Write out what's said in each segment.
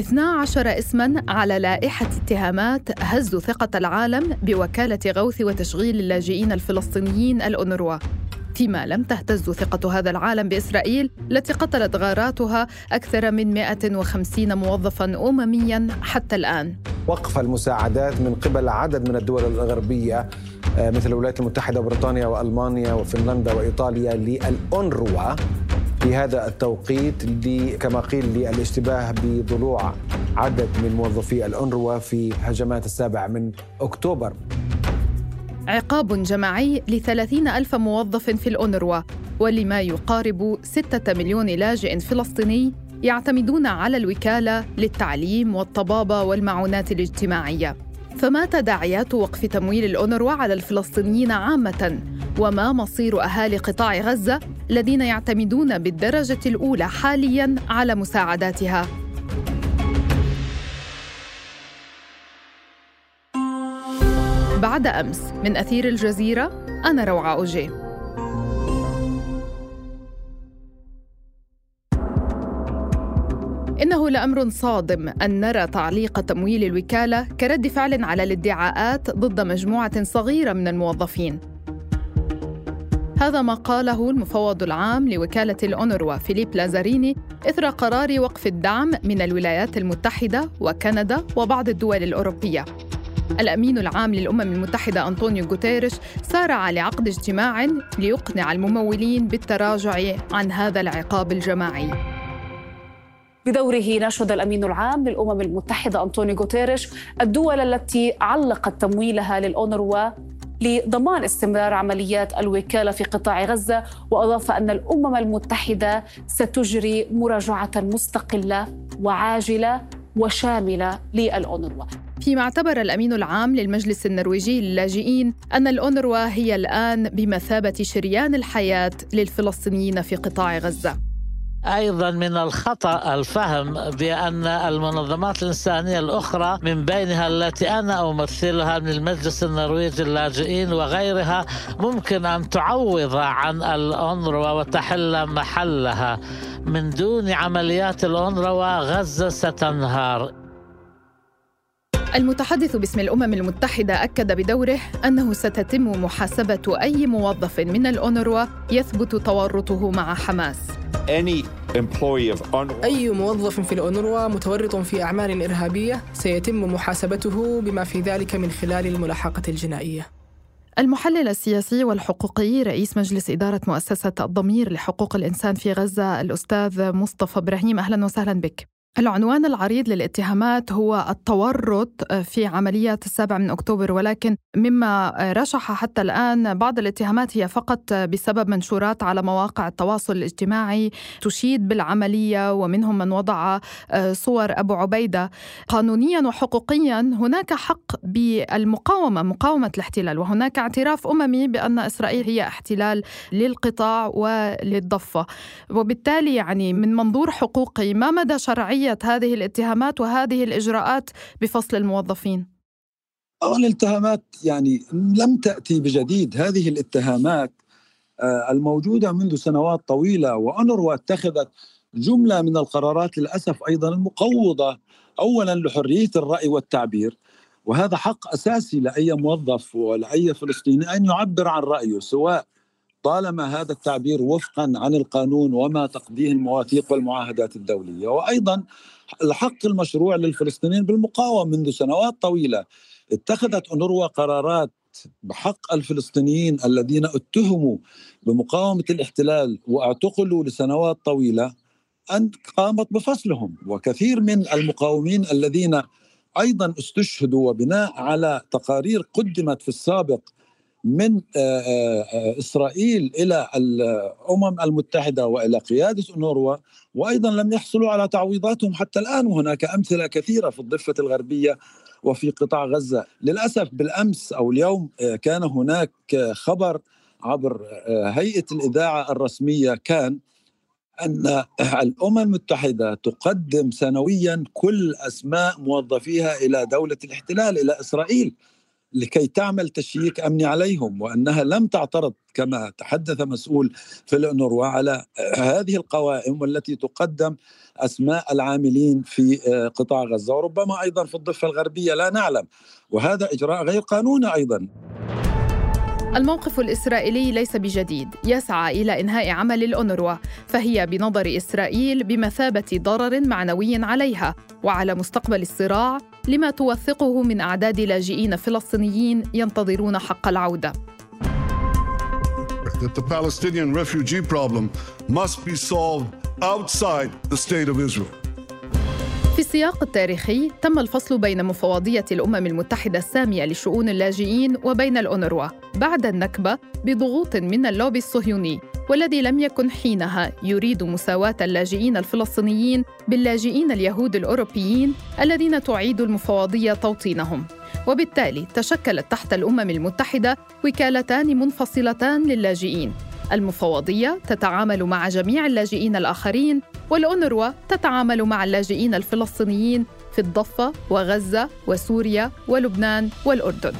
12 اسما على لائحة اتهامات هزوا ثقة العالم بوكالة غوث وتشغيل اللاجئين الفلسطينيين الأونروا. فيما لم تهتز ثقة هذا العالم بإسرائيل التي قتلت غاراتها أكثر من 150 موظفا أمميا حتى الآن. وقف المساعدات من قبل عدد من الدول الغربية آه، مثل الولايات المتحدة وبريطانيا وألمانيا وفنلندا وإيطاليا للأونروا. في هذا التوقيت كما قيل للاشتباه بضلوع عدد من موظفي الأونروا في هجمات السابع من أكتوبر. عقاب جماعي لثلاثين ألف موظف في الأونروا ولما يقارب ستة مليون لاجئ فلسطيني يعتمدون على الوكالة للتعليم والطبابة والمعونات الاجتماعية. فما تداعيات وقف تمويل الأونروا على الفلسطينيين عامة وما مصير أهالي قطاع غزة الذين يعتمدون بالدرجة الأولى حالياً على مساعداتها. بعد أمس من أثير الجزيرة أنا روعة أوجي. إنه لأمر صادم أن نرى تعليق تمويل الوكالة كرد فعل على الادعاءات ضد مجموعة صغيرة من الموظفين. هذا ما قاله المفوض العام لوكالة الأونروا فيليب لازاريني إثر قرار وقف الدعم من الولايات المتحدة وكندا وبعض الدول الأوروبية. الأمين العام للأمم المتحدة أنطونيو غوتيريش سارع لعقد اجتماع ليقنع الممولين بالتراجع عن هذا العقاب الجماعي. بدوره ناشد الأمين العام للأمم المتحدة أنطونيو غوتيريش الدول التي علقت تمويلها للاونروا لضمان استمرار عمليات الوكالة في قطاع غزة وأضاف أن الأمم المتحدة ستجري مراجعة مستقلة وعاجلة وشاملة للأونروا. فيما اعتبر الأمين العام للمجلس النرويجي للاجئين أن الأونروا هي الآن بمثابة شريان الحياة للفلسطينيين في قطاع غزة. أيضا من الخطأ الفهم بأن المنظمات الإنسانية الأخرى من بينها التي أنا أمثلها من المجلس النرويجي للاجئين وغيرها ممكن أن تعوض عن الأونروا وتحل محلها. من دون عمليات الأونروا غزة ستنهار. المتحدث باسم الأمم المتحدة أكد بدوره أنه ستتم محاسبة أي موظف من الأونروا يثبت تورطه مع حماس. أي موظف في الأونروا متورط في أعمال إرهابية سيتم محاسبته بما في ذلك من خلال الملاحقة الجنائية. المحلل السياسي والحقوقي رئيس مجلس إدارة مؤسسة الضمير لحقوق الإنسان في غزة الأستاذ مصطفى إبراهيم أهلا وسهلا بك. العنوان العريض للاتهامات هو التورط في عمليات السابع من أكتوبر ولكن مما رشح حتى الآن بعض الاتهامات هي فقط بسبب منشورات على مواقع التواصل الاجتماعي تشيد بالعملية ومنهم من وضع صور أبو عبيدة. قانونيا وحقوقيا هناك حق بالمقاومة مقاومة الاحتلال وهناك اعتراف أممي بأن إسرائيل هي احتلال للقطاع وللضفة. وبالتالي يعني من منظور حقوقي ما مدى شرعية شرعية هذه الاتهامات وهذه الإجراءات بفصل الموظفين؟ الاتهامات يعني لم تأتي بجديد هذه الاتهامات آه، الموجودة منذ سنوات طويلة وأنروا اتخذت جملة من القرارات للأسف أيضا المقوضة أولا لحرية الرأي والتعبير وهذا حق أساسي لأي موظف ولأي فلسطيني أن يعبر عن رأيه سواء طالما هذا التعبير وفقا عن القانون وما تقضيه المواثيق والمعاهدات الدولية وأيضا الحق المشروع للفلسطينيين بالمقاومة منذ سنوات طويلة اتخذت اونروا قرارات بحق الفلسطينيين الذين اتهموا بمقاومة الاحتلال واعتقلوا لسنوات طويلة أن قامت بفصلهم. وكثير من المقاومين الذين أيضا استشهدوا وبناء على تقارير قدمت في السابق من آه، آه، آه، إسرائيل إلى الأمم المتحدة وإلى قيادة اونروا وأيضا لم يحصلوا على تعويضاتهم حتى الآن. وهناك أمثلة كثيرة في الضفة الغربية وفي قطاع غزة. للأسف بالأمس أو اليوم كان هناك خبر عبر هيئة الإذاعة الرسمية كان أن الأمم المتحدة تقدم سنويا كل أسماء موظفيها إلى دولة الاحتلال إلى إسرائيل. لكي تعمل تشييك أمني عليهم وأنها لم تعترض كما تحدث مسؤول في الأونروا على هذه القوائم والتي تقدم أسماء العاملين في قطاع غزة وربما أيضا في الضفة الغربية لا نعلم. وهذا إجراء غير قانوني أيضا. الموقف الإسرائيلي ليس بجديد يسعى إلى إنهاء عمل الأونروا فهي بنظر إسرائيل بمثابة ضرر معنوي عليها وعلى مستقبل الصراع لما توثقه من أعداد لاجئين فلسطينيين ينتظرون حق العودة the Palestinian refugee problem must be solved outside the state of Israel. في السياق التاريخي تم الفصل بين مفوضية الأمم المتحدة السامية لشؤون اللاجئين وبين الأونروا بعد النكبة بضغوط من اللوبي الصهيوني والذي لم يكن حينها يريد مساواة اللاجئين الفلسطينيين باللاجئين اليهود الأوروبيين الذين تعيد المفوضية توطينهم. وبالتالي تشكلت تحت الأمم المتحدة وكالتان منفصلتان للاجئين. المفوضية تتعامل مع جميع اللاجئين الآخرين والأونروا تتعامل مع اللاجئين الفلسطينيين في الضفة وغزة وسوريا ولبنان والأردن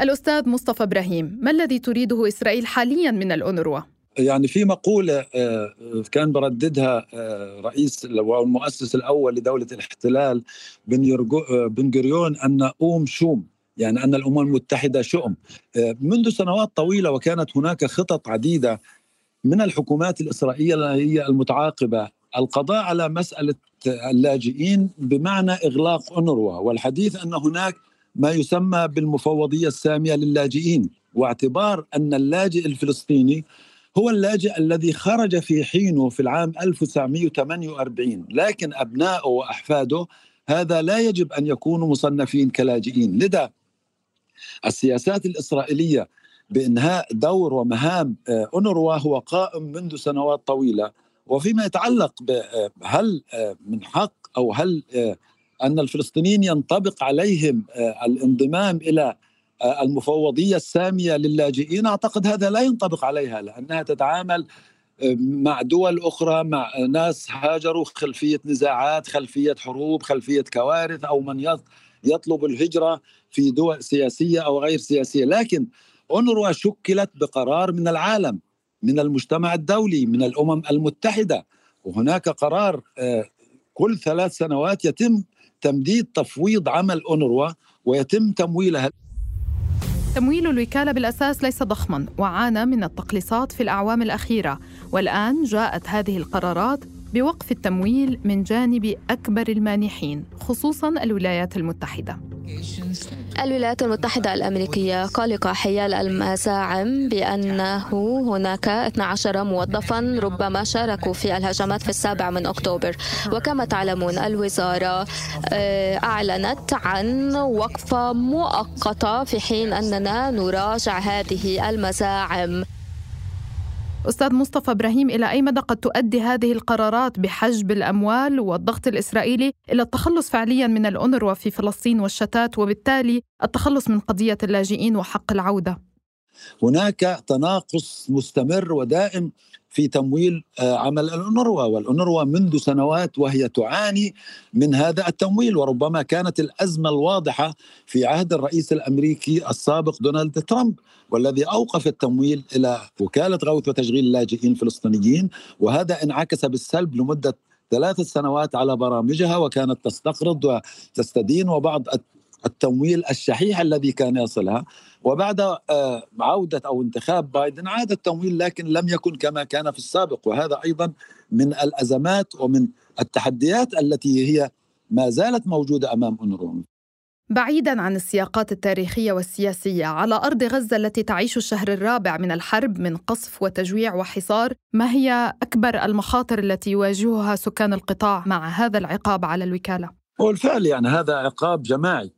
الأستاذ مصطفى إبراهيم ما الذي تريده إسرائيل حالياً من الأونروا؟ يعني في مقولة آه، كان برددها آه، رئيس والمؤسس الأول لدولة الاحتلال بن جريون أن أوم شوم يعني أن الأمم المتحدة شؤم. آه، منذ سنوات طويلة وكانت هناك خطط عديدة من الحكومات الإسرائيلية المتعاقبة. القضاء على مسألة اللاجئين بمعنى إغلاق أونروا والحديث أن هناك ما يسمى بالمفوضية السامية للاجئين واعتبار أن اللاجئ الفلسطيني هو اللاجئ الذي خرج في حينه في العام 1948 لكن أبنائه وأحفاده هذا لا يجب أن يكونوا مصنفين كلاجئين. لذا السياسات الإسرائيلية بإنهاء دور ومهام آه، أونروا هو قائم منذ سنوات طويلة. وفيما يتعلق آه، آه، من حق أو هل أن الفلسطينيين ينطبق عليهم الانضمام إلى المفوضية السامية للاجئين أعتقد هذا لا ينطبق عليها لأنها تتعامل مع دول أخرى مع ناس هاجروا خلفية نزاعات خلفية حروب خلفية كوارث أو من يطلب الهجرة. في دول سياسية أو غير سياسية لكن أونروا شكلت بقرار من العالم من المجتمع الدولي من الأمم المتحدة. وهناك قرار آه، كل ثلاث سنوات يتم تمديد تفويض عمل أونروا ويتم تمويلها. تمويل الوكالة بالأساس ليس ضخما وعانى من التقليصات في الأعوام الأخيرة. والآن جاءت هذه القرارات بوقف التمويل من جانب أكبر المانحين خصوصا الولايات المتحدة. الولايات المتحدة الأمريكية قلقة حيال المزاعم بأنه هناك 12 موظفا ربما شاركوا في الهجمات في السابع من أكتوبر. وكما تعلمون الوزارة آه، أعلنت عن وقفة مؤقتة في حين أننا نراجع هذه المزاعم أستاذ مصطفى إبراهيم إلى أي مدى قد تؤدي هذه القرارات بحجب الأموال والضغط الإسرائيلي إلى التخلص فعليا من الأونروا في فلسطين والشتات وبالتالي التخلص من قضية اللاجئين وحق العودة؟ هناك تناقص مستمر ودائم في تمويل آه، عمل الأونروا. والأونروا منذ سنوات وهي تعاني من هذا التمويل وربما كانت الأزمة الواضحة في عهد الرئيس الأمريكي السابق دونالد ترامب والذي أوقف التمويل إلى وكالة غوث وتشغيل اللاجئين الفلسطينيين. وهذا انعكس بالسلب لمدة ثلاث سنوات على برامجها وكانت تستقرض وتستدين وبعض التمويل الشحيح الذي كان يصلها. وبعد آه، عودة أو انتخاب بايدن عاد التمويل لكن لم يكن كما كان في السابق. وهذا أيضا من الأزمات ومن التحديات التي هي ما زالت موجودة أمام أونروا بعيدا عن السياقات التاريخية والسياسية على أرض غزة التي تعيش الشهر الرابع من الحرب من قصف وتجويع وحصار ما هي أكبر المخاطر التي يواجهها سكان القطاع مع هذا العقاب على الوكالة؟ بالفعل يعني هذا عقاب جماعي.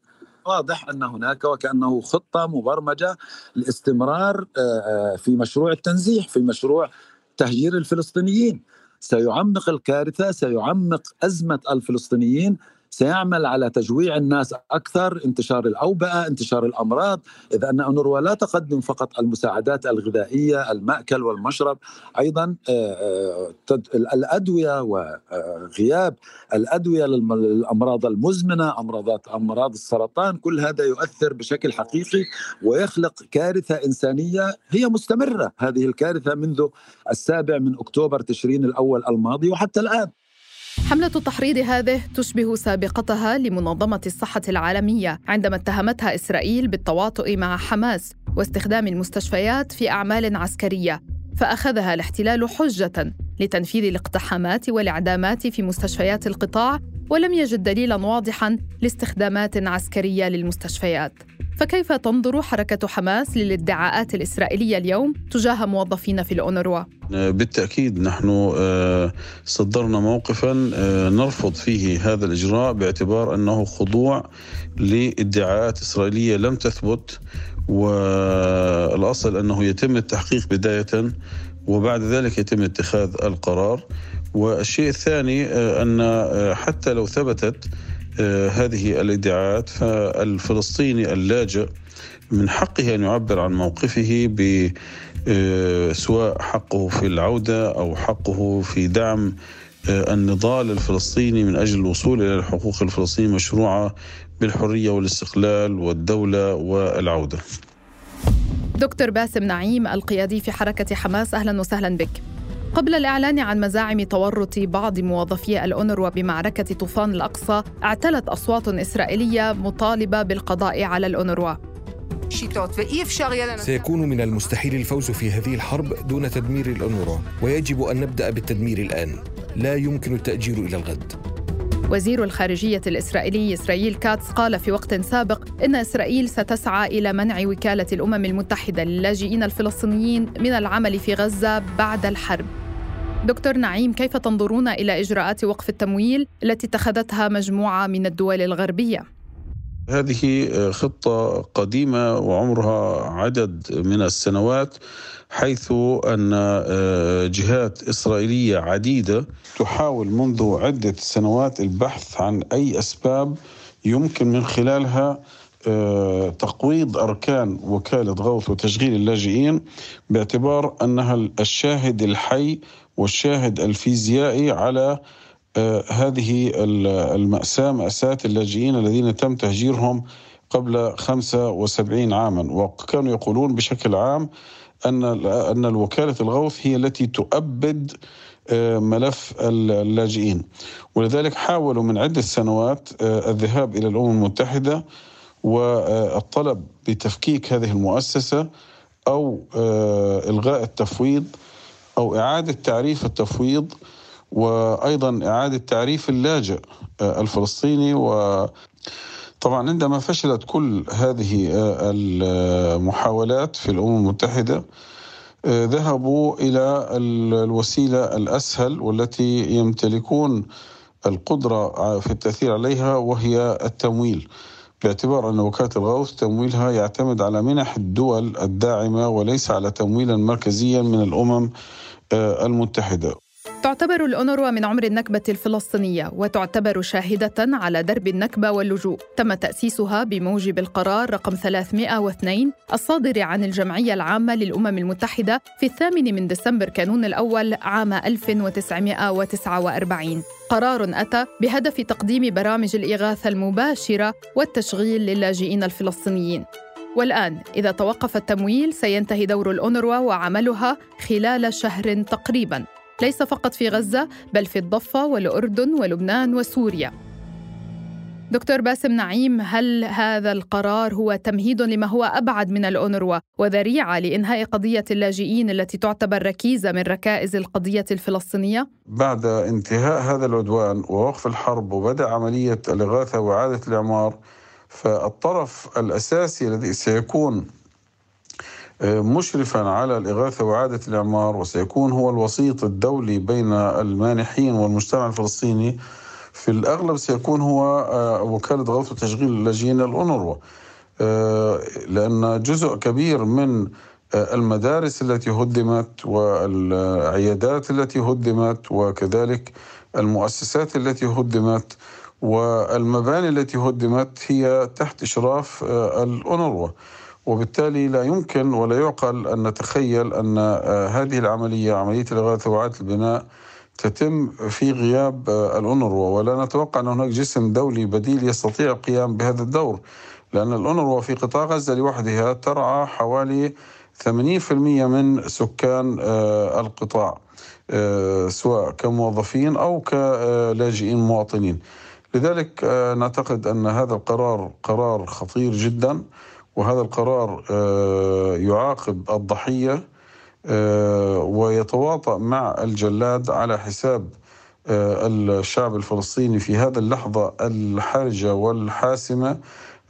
واضح أن هناك وكأنه خطة مبرمجة لاستمرار آه، آه، في مشروع التنزيح في مشروع تهجير الفلسطينيين. سيعمق الكارثة سيعمق أزمة الفلسطينيين سيعمل على تجويع الناس أكثر انتشار الأوبئة انتشار الأمراض. اذا أن اونروا لا تقدم فقط المساعدات الغذائية المأكل والمشرب أيضا آه، آه، الأدوية وغياب الأدوية للأمراض المزمنة أمراضات أمراض السرطان كل هذا يؤثر بشكل حقيقي ويخلق كارثة إنسانية هي مستمرة هذه الكارثة منذ السابع من أكتوبر تشرين الأول الماضي وحتى الآن. حملة التحريض هذه تشبه سابقتها لمنظمة الصحة العالمية عندما اتهمتها إسرائيل بالتواطؤ مع حماس واستخدام المستشفيات في أعمال عسكرية فأخذها الاحتلال حجة لتنفيذ الاقتحامات والإعدامات في مستشفيات القطاع ولم يجد دليلا واضحا لاستخدامات عسكرية للمستشفيات. فكيف تنظر حركة حماس للادعاءات الإسرائيلية اليوم تجاه موظفين في الأونروا؟ بالتأكيد نحن آه، صدرنا موقفا آه، نرفض فيه هذا الإجراء باعتبار أنه خضوع لادعاءات إسرائيلية لم تثبت والأصل أنه يتم التحقيق بداية وبعد ذلك يتم اتخاذ القرار والشيء الثاني آه، أن حتى لو ثبتت آه، هذه الإدعاءات فالفلسطيني اللاجئ من حقه أن يعبر عن موقفه ب آه، سواء حقه في العودة أو حقه في دعم آه، النضال الفلسطيني من أجل الوصول إلى الحقوق الفلسطينية المشروعه بالحرية والاستقلال والدولة والعودة. دكتور باسم نعيم القيادي في حركة حماس أهلا وسهلا بك. قبل الإعلان عن مزاعم تورط بعض موظفي الأونروا بمعركة طوفان الأقصى اعتلت أصوات إسرائيلية مطالبة بالقضاء على الأونروا سيكون من المستحيل الفوز في هذه الحرب دون تدمير الأونروا ويجب أن نبدأ بالتدمير الآن. لا يمكن التأجيل إلى الغد. وزير الخارجية الإسرائيلي إسرائيل كاتس قال في وقت سابق إن إسرائيل ستسعى إلى منع وكالة الأمم المتحدة للاجئين الفلسطينيين من العمل في غزة بعد الحرب. دكتور نعيم كيف تنظرون إلى إجراءات وقف التمويل التي اتخذتها مجموعة من الدول الغربية؟ هذه خطة قديمة وعمرها عدد من السنوات حيث أن آه، جهات إسرائيلية عديدة تحاول منذ عدة سنوات البحث عن أي أسباب يمكن من خلالها آه، تقويض أركان وكالة غوث وتشغيل اللاجئين باعتبار أنها الشاهد الحي والشاهد الفيزيائي على آه، هذه المأساة مأساة اللاجئين الذين تم تهجيرهم قبل 75 عاما. وكانوا يقولون بشكل عام أن أن الوكالة الغوث هي التي تؤبد آه، ملف اللاجئين. ولذلك حاولوا من عدة سنوات آه، الذهاب إلى الأمم المتحدة والطلب بتفكيك هذه المؤسسة أو إلغاء التفويض أو إعادة تعريف التفويض وأيضا إعادة تعريف اللاجئ آه، الفلسطيني. و طبعا عندما فشلت كل هذه آه، المحاولات في الأمم المتحدة آه، ذهبوا إلى الوسيلة الأسهل والتي يمتلكون القدرة في التأثير عليها وهي التمويل. باعتبار أن وكالة الغوث تمويلها يعتمد على منح الدول الداعمة وليس على تمويلا مركزيا من الأمم المتحدة. تعتبر الأونروا من عمر النكبة الفلسطينية وتعتبر شاهدة على درب النكبة واللجوء. تم تأسيسها بموجب القرار رقم 302 الصادر عن الجمعية العامة للأمم المتحدة في الثامن من ديسمبر كانون الأول عام 1949 قرار أتى بهدف تقديم برامج الإغاثة المباشرة والتشغيل للاجئين الفلسطينيين. والآن إذا توقف التمويل سينتهي دور الأونروا وعملها خلال شهر تقريباً ليس فقط في غزة بل في الضفة والأردن ولبنان وسوريا دكتور باسم نعيم هل هذا القرار هو تمهيد لما هو أبعد من الأونروا وذريعة لإنهاء قضية اللاجئين التي تعتبر ركيزة من ركائز القضية الفلسطينية؟ بعد انتهاء هذا العدوان ووقف الحرب وبدأ عملية الإغاثة وإعادة الإعمار فالطرف الأساسي الذي سيكون آه، مشرفا على الإغاثة وإعادة الإعمار وسيكون هو الوسيط الدولي بين المانحين والمجتمع الفلسطيني. في الأغلب سيكون هو آه، وكالة غوث وتشغيل اللاجئين الأونروا. آه، لأن جزء كبير من المدارس التي هدمت والعيادات التي هدمت وكذلك المؤسسات التي هدمت والمباني التي هدمت هي تحت إشراف الأونروا. وبالتالي لا يمكن ولا يعقل أن نتخيل أن هذه العملية عملية الإغاثة وإعادة البناء تتم في غياب الأونروا. ولا نتوقع أن هناك جسم دولي بديل يستطيع القيام بهذا الدور لأن الأونروا في قطاع غزة لوحدها ترعى حوالي 80% من سكان آه، القطاع آه، سواء كموظفين أو كلاجئين مواطنين. لذلك آه، نعتقد أن هذا القرار قرار خطير جدا وهذا القرار يعاقب الضحية ويتواطأ مع الجلاد على حساب الشعب الفلسطيني في هذه اللحظة الحرجة والحاسمة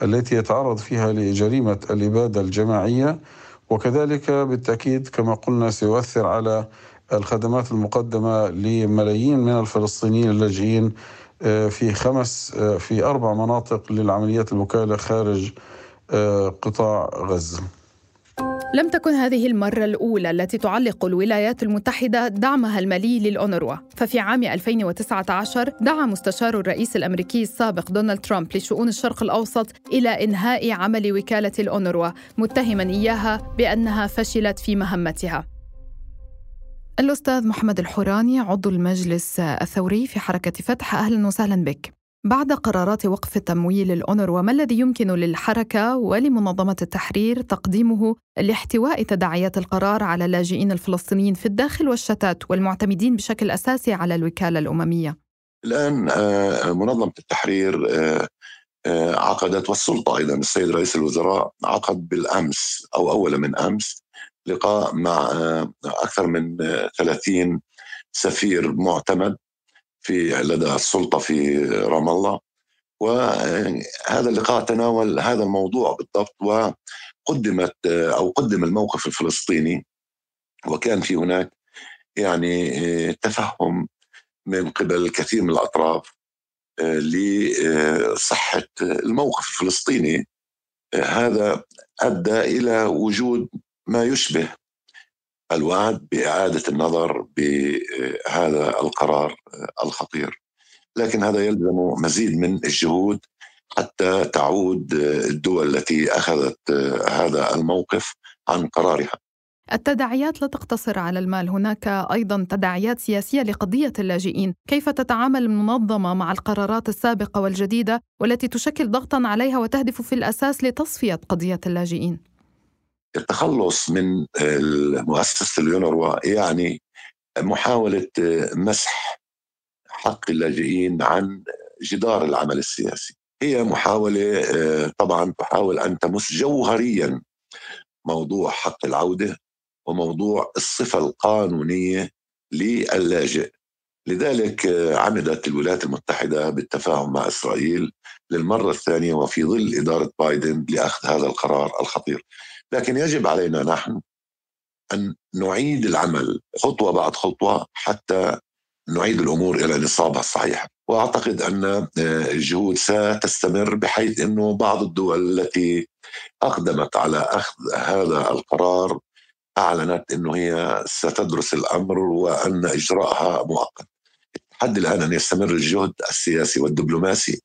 التي يتعرض فيها لجريمة الإبادة الجماعية. وكذلك بالتأكيد كما قلنا سيؤثر على الخدمات المقدمة لملايين من الفلسطينيين اللاجئين آه، في خمس آه، في أربع مناطق للعمليات الوكالة خارج آه، قطاع غزة. لم تكن هذه المرة الأولى التي تعلق الولايات المتحدة دعمها المالي للأونروا. ففي عام 2019 دعا مستشار الرئيس الأمريكي السابق دونالد ترامب لشؤون الشرق الأوسط إلى إنهاء عمل وكالة الأونروا متهما إياها بأنها فشلت في مهمتها. الأستاذ محمد الحوراني عضو المجلس الثوري في حركة فتح أهلا وسهلا بك بعد قرارات وقف التمويل الأونروا ما الذي يمكن للحركة ولمنظمة التحرير تقديمه لاحتواء تداعيات القرار على اللاجئين الفلسطينيين في الداخل والشتات والمعتمدين بشكل أساسي على الوكالة الأممية؟ الآن آه، منظمة التحرير آه، آه، عقدت والسلطة أيضا السيد رئيس الوزراء عقد بالأمس أو أول من أمس لقاء مع أكثر من 30 سفير معتمد في لدى السلطة في رام الله. وهذا اللقاء تناول هذا الموضوع بالضبط وقدمت أو قدم الموقف الفلسطيني. وكان في هناك يعني تفهم من قبل كثير من الأطراف لصحة الموقف الفلسطيني. هذا أدى إلى وجود ما يشبه الوعد بإعادة النظر بهذا القرار الخطير. لكن هذا يلزم مزيد من الجهود حتى تعود الدول التي أخذت هذا الموقف عن قرارها. التداعيات لا تقتصر على المال. هناك أيضا تداعيات سياسية لقضية اللاجئين. كيف تتعامل المنظمة مع القرارات السابقة والجديدة والتي تشكل ضغطا عليها وتهدف في الأساس لتصفية قضية اللاجئين؟ التخلص من مؤسسة اليونروا يعني محاولة مسح حق اللاجئين عن جدار العمل السياسي. هي محاولة طبعا تحاول أن تمس جوهريا موضوع حق العودة وموضوع الصفة القانونية للاجئ. لذلك عمدت الولايات المتحدة بالتفاهم مع إسرائيل للمرة الثانية وفي ظل إدارة بايدن لأخذ هذا القرار الخطير. لكن يجب علينا نحن أن نعيد العمل خطوة بعد خطوة حتى نعيد الأمور إلى نصابها الصحيح وأعتقد أن آه، الجهود ستستمر بحيث إنه بعض الدول التي أقدمت على أخذ هذا القرار أعلنت إنه هي ستدرس الأمر وأن إجراءها مؤقت. التحدي الآن أن يستمر الجهد السياسي والدبلوماسي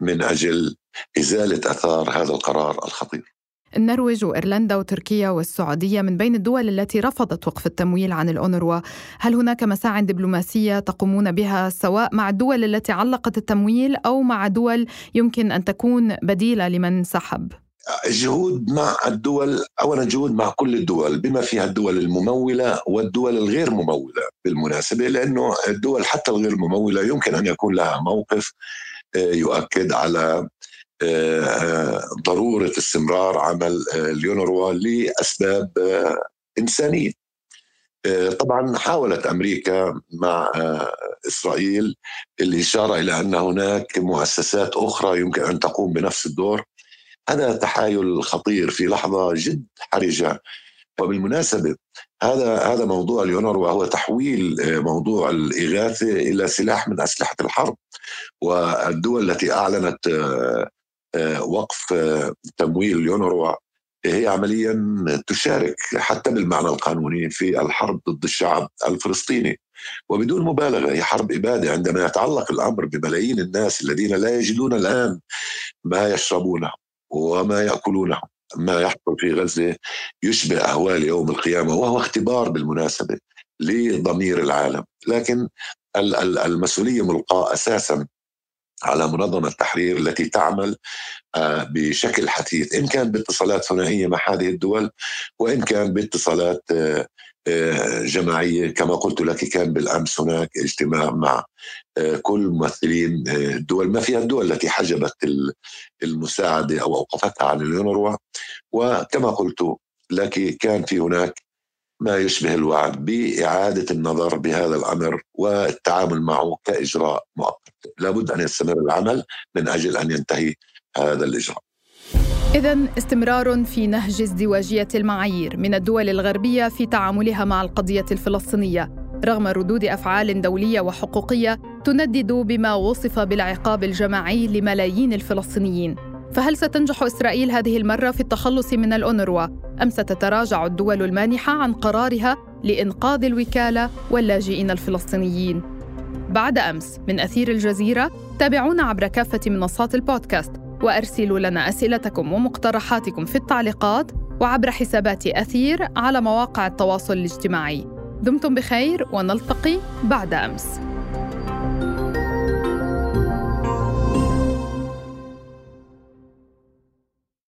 من أجل إزالة أثار هذا القرار الخطير. النرويج وإيرلندا وتركيا والسعودية من بين الدول التي رفضت وقف التمويل عن الأونروا هل هناك مساع دبلوماسية تقومون بها سواء مع الدول التي علقت التمويل أو مع دول يمكن أن تكون بديلة لمن سحب؟ جهود مع الدول اولا جهود مع كل الدول بما فيها الدول الممولة والدول الغير ممولة بالمناسبة لأنه الدول حتى الغير ممولة يمكن أن يكون لها موقف آه، يؤكد على ضرورة استمرار عمل اليونروا لأسباب إنسانية. طبعا حاولت أمريكا مع إسرائيل الاشاره إلى أن هناك مؤسسات أخرى يمكن أن تقوم بنفس الدور. هذا تحايل خطير في لحظة جد حرجة وبالمناسبة هذا هذا موضوع اليونروا هو تحويل موضوع الإغاثة إلى سلاح من أسلحة الحرب والدول التي أعلنت آه، وقف آه، تمويل اليونروا هي عمليا تشارك حتى بالمعنى القانوني في الحرب ضد الشعب الفلسطيني. وبدون مبالغة هي حرب إبادة عندما يتعلق الأمر بملايين الناس الذين لا يجدون الآن ما يشربونه وما يأكلونه. ما يحصل في غزة يشبه أهوال يوم القيامة وهو اختبار بالمناسبة لضمير العالم. لكن المسؤولية ملقاة أساسا على منظمة التحرير التي تعمل آه، بشكل حثيث إن كان باتصالات ثنائية مع هذه الدول وإن كان باتصالات آه، آه، جماعية كما قلت لك كان بالأمس هناك اجتماع مع كل ممثلين الدول ما فيها الدول التي حجبت المساعدة أو أوقفتها عن اليونروا وكما قلت لك كان في هناك ما يشبه الوعد بإعادة النظر بهذا الأمر والتعامل معه كإجراء مؤقت. لابد أن يستمر العمل من أجل أن ينتهي هذا الإجراء. إذا استمرار في نهج ازدواجية المعايير من الدول الغربية في تعاملها مع القضية الفلسطينية. رغم ردود أفعال دولية وحقوقية تندد بما وصف بالعقاب الجماعي لملايين الفلسطينيين. فهل ستنجح إسرائيل هذه المرة في التخلص من الأونروا؟ أم ستتراجع الدول المانحة عن قرارها لإنقاذ الوكالة واللاجئين الفلسطينيين؟ بعد أمس من أثير الجزيرة تابعونا عبر كافة منصات البودكاست وأرسلوا لنا أسئلتكم ومقترحاتكم في التعليقات وعبر حسابات أثير على مواقع التواصل الاجتماعي. دمتم بخير ونلتقي بعد أمس.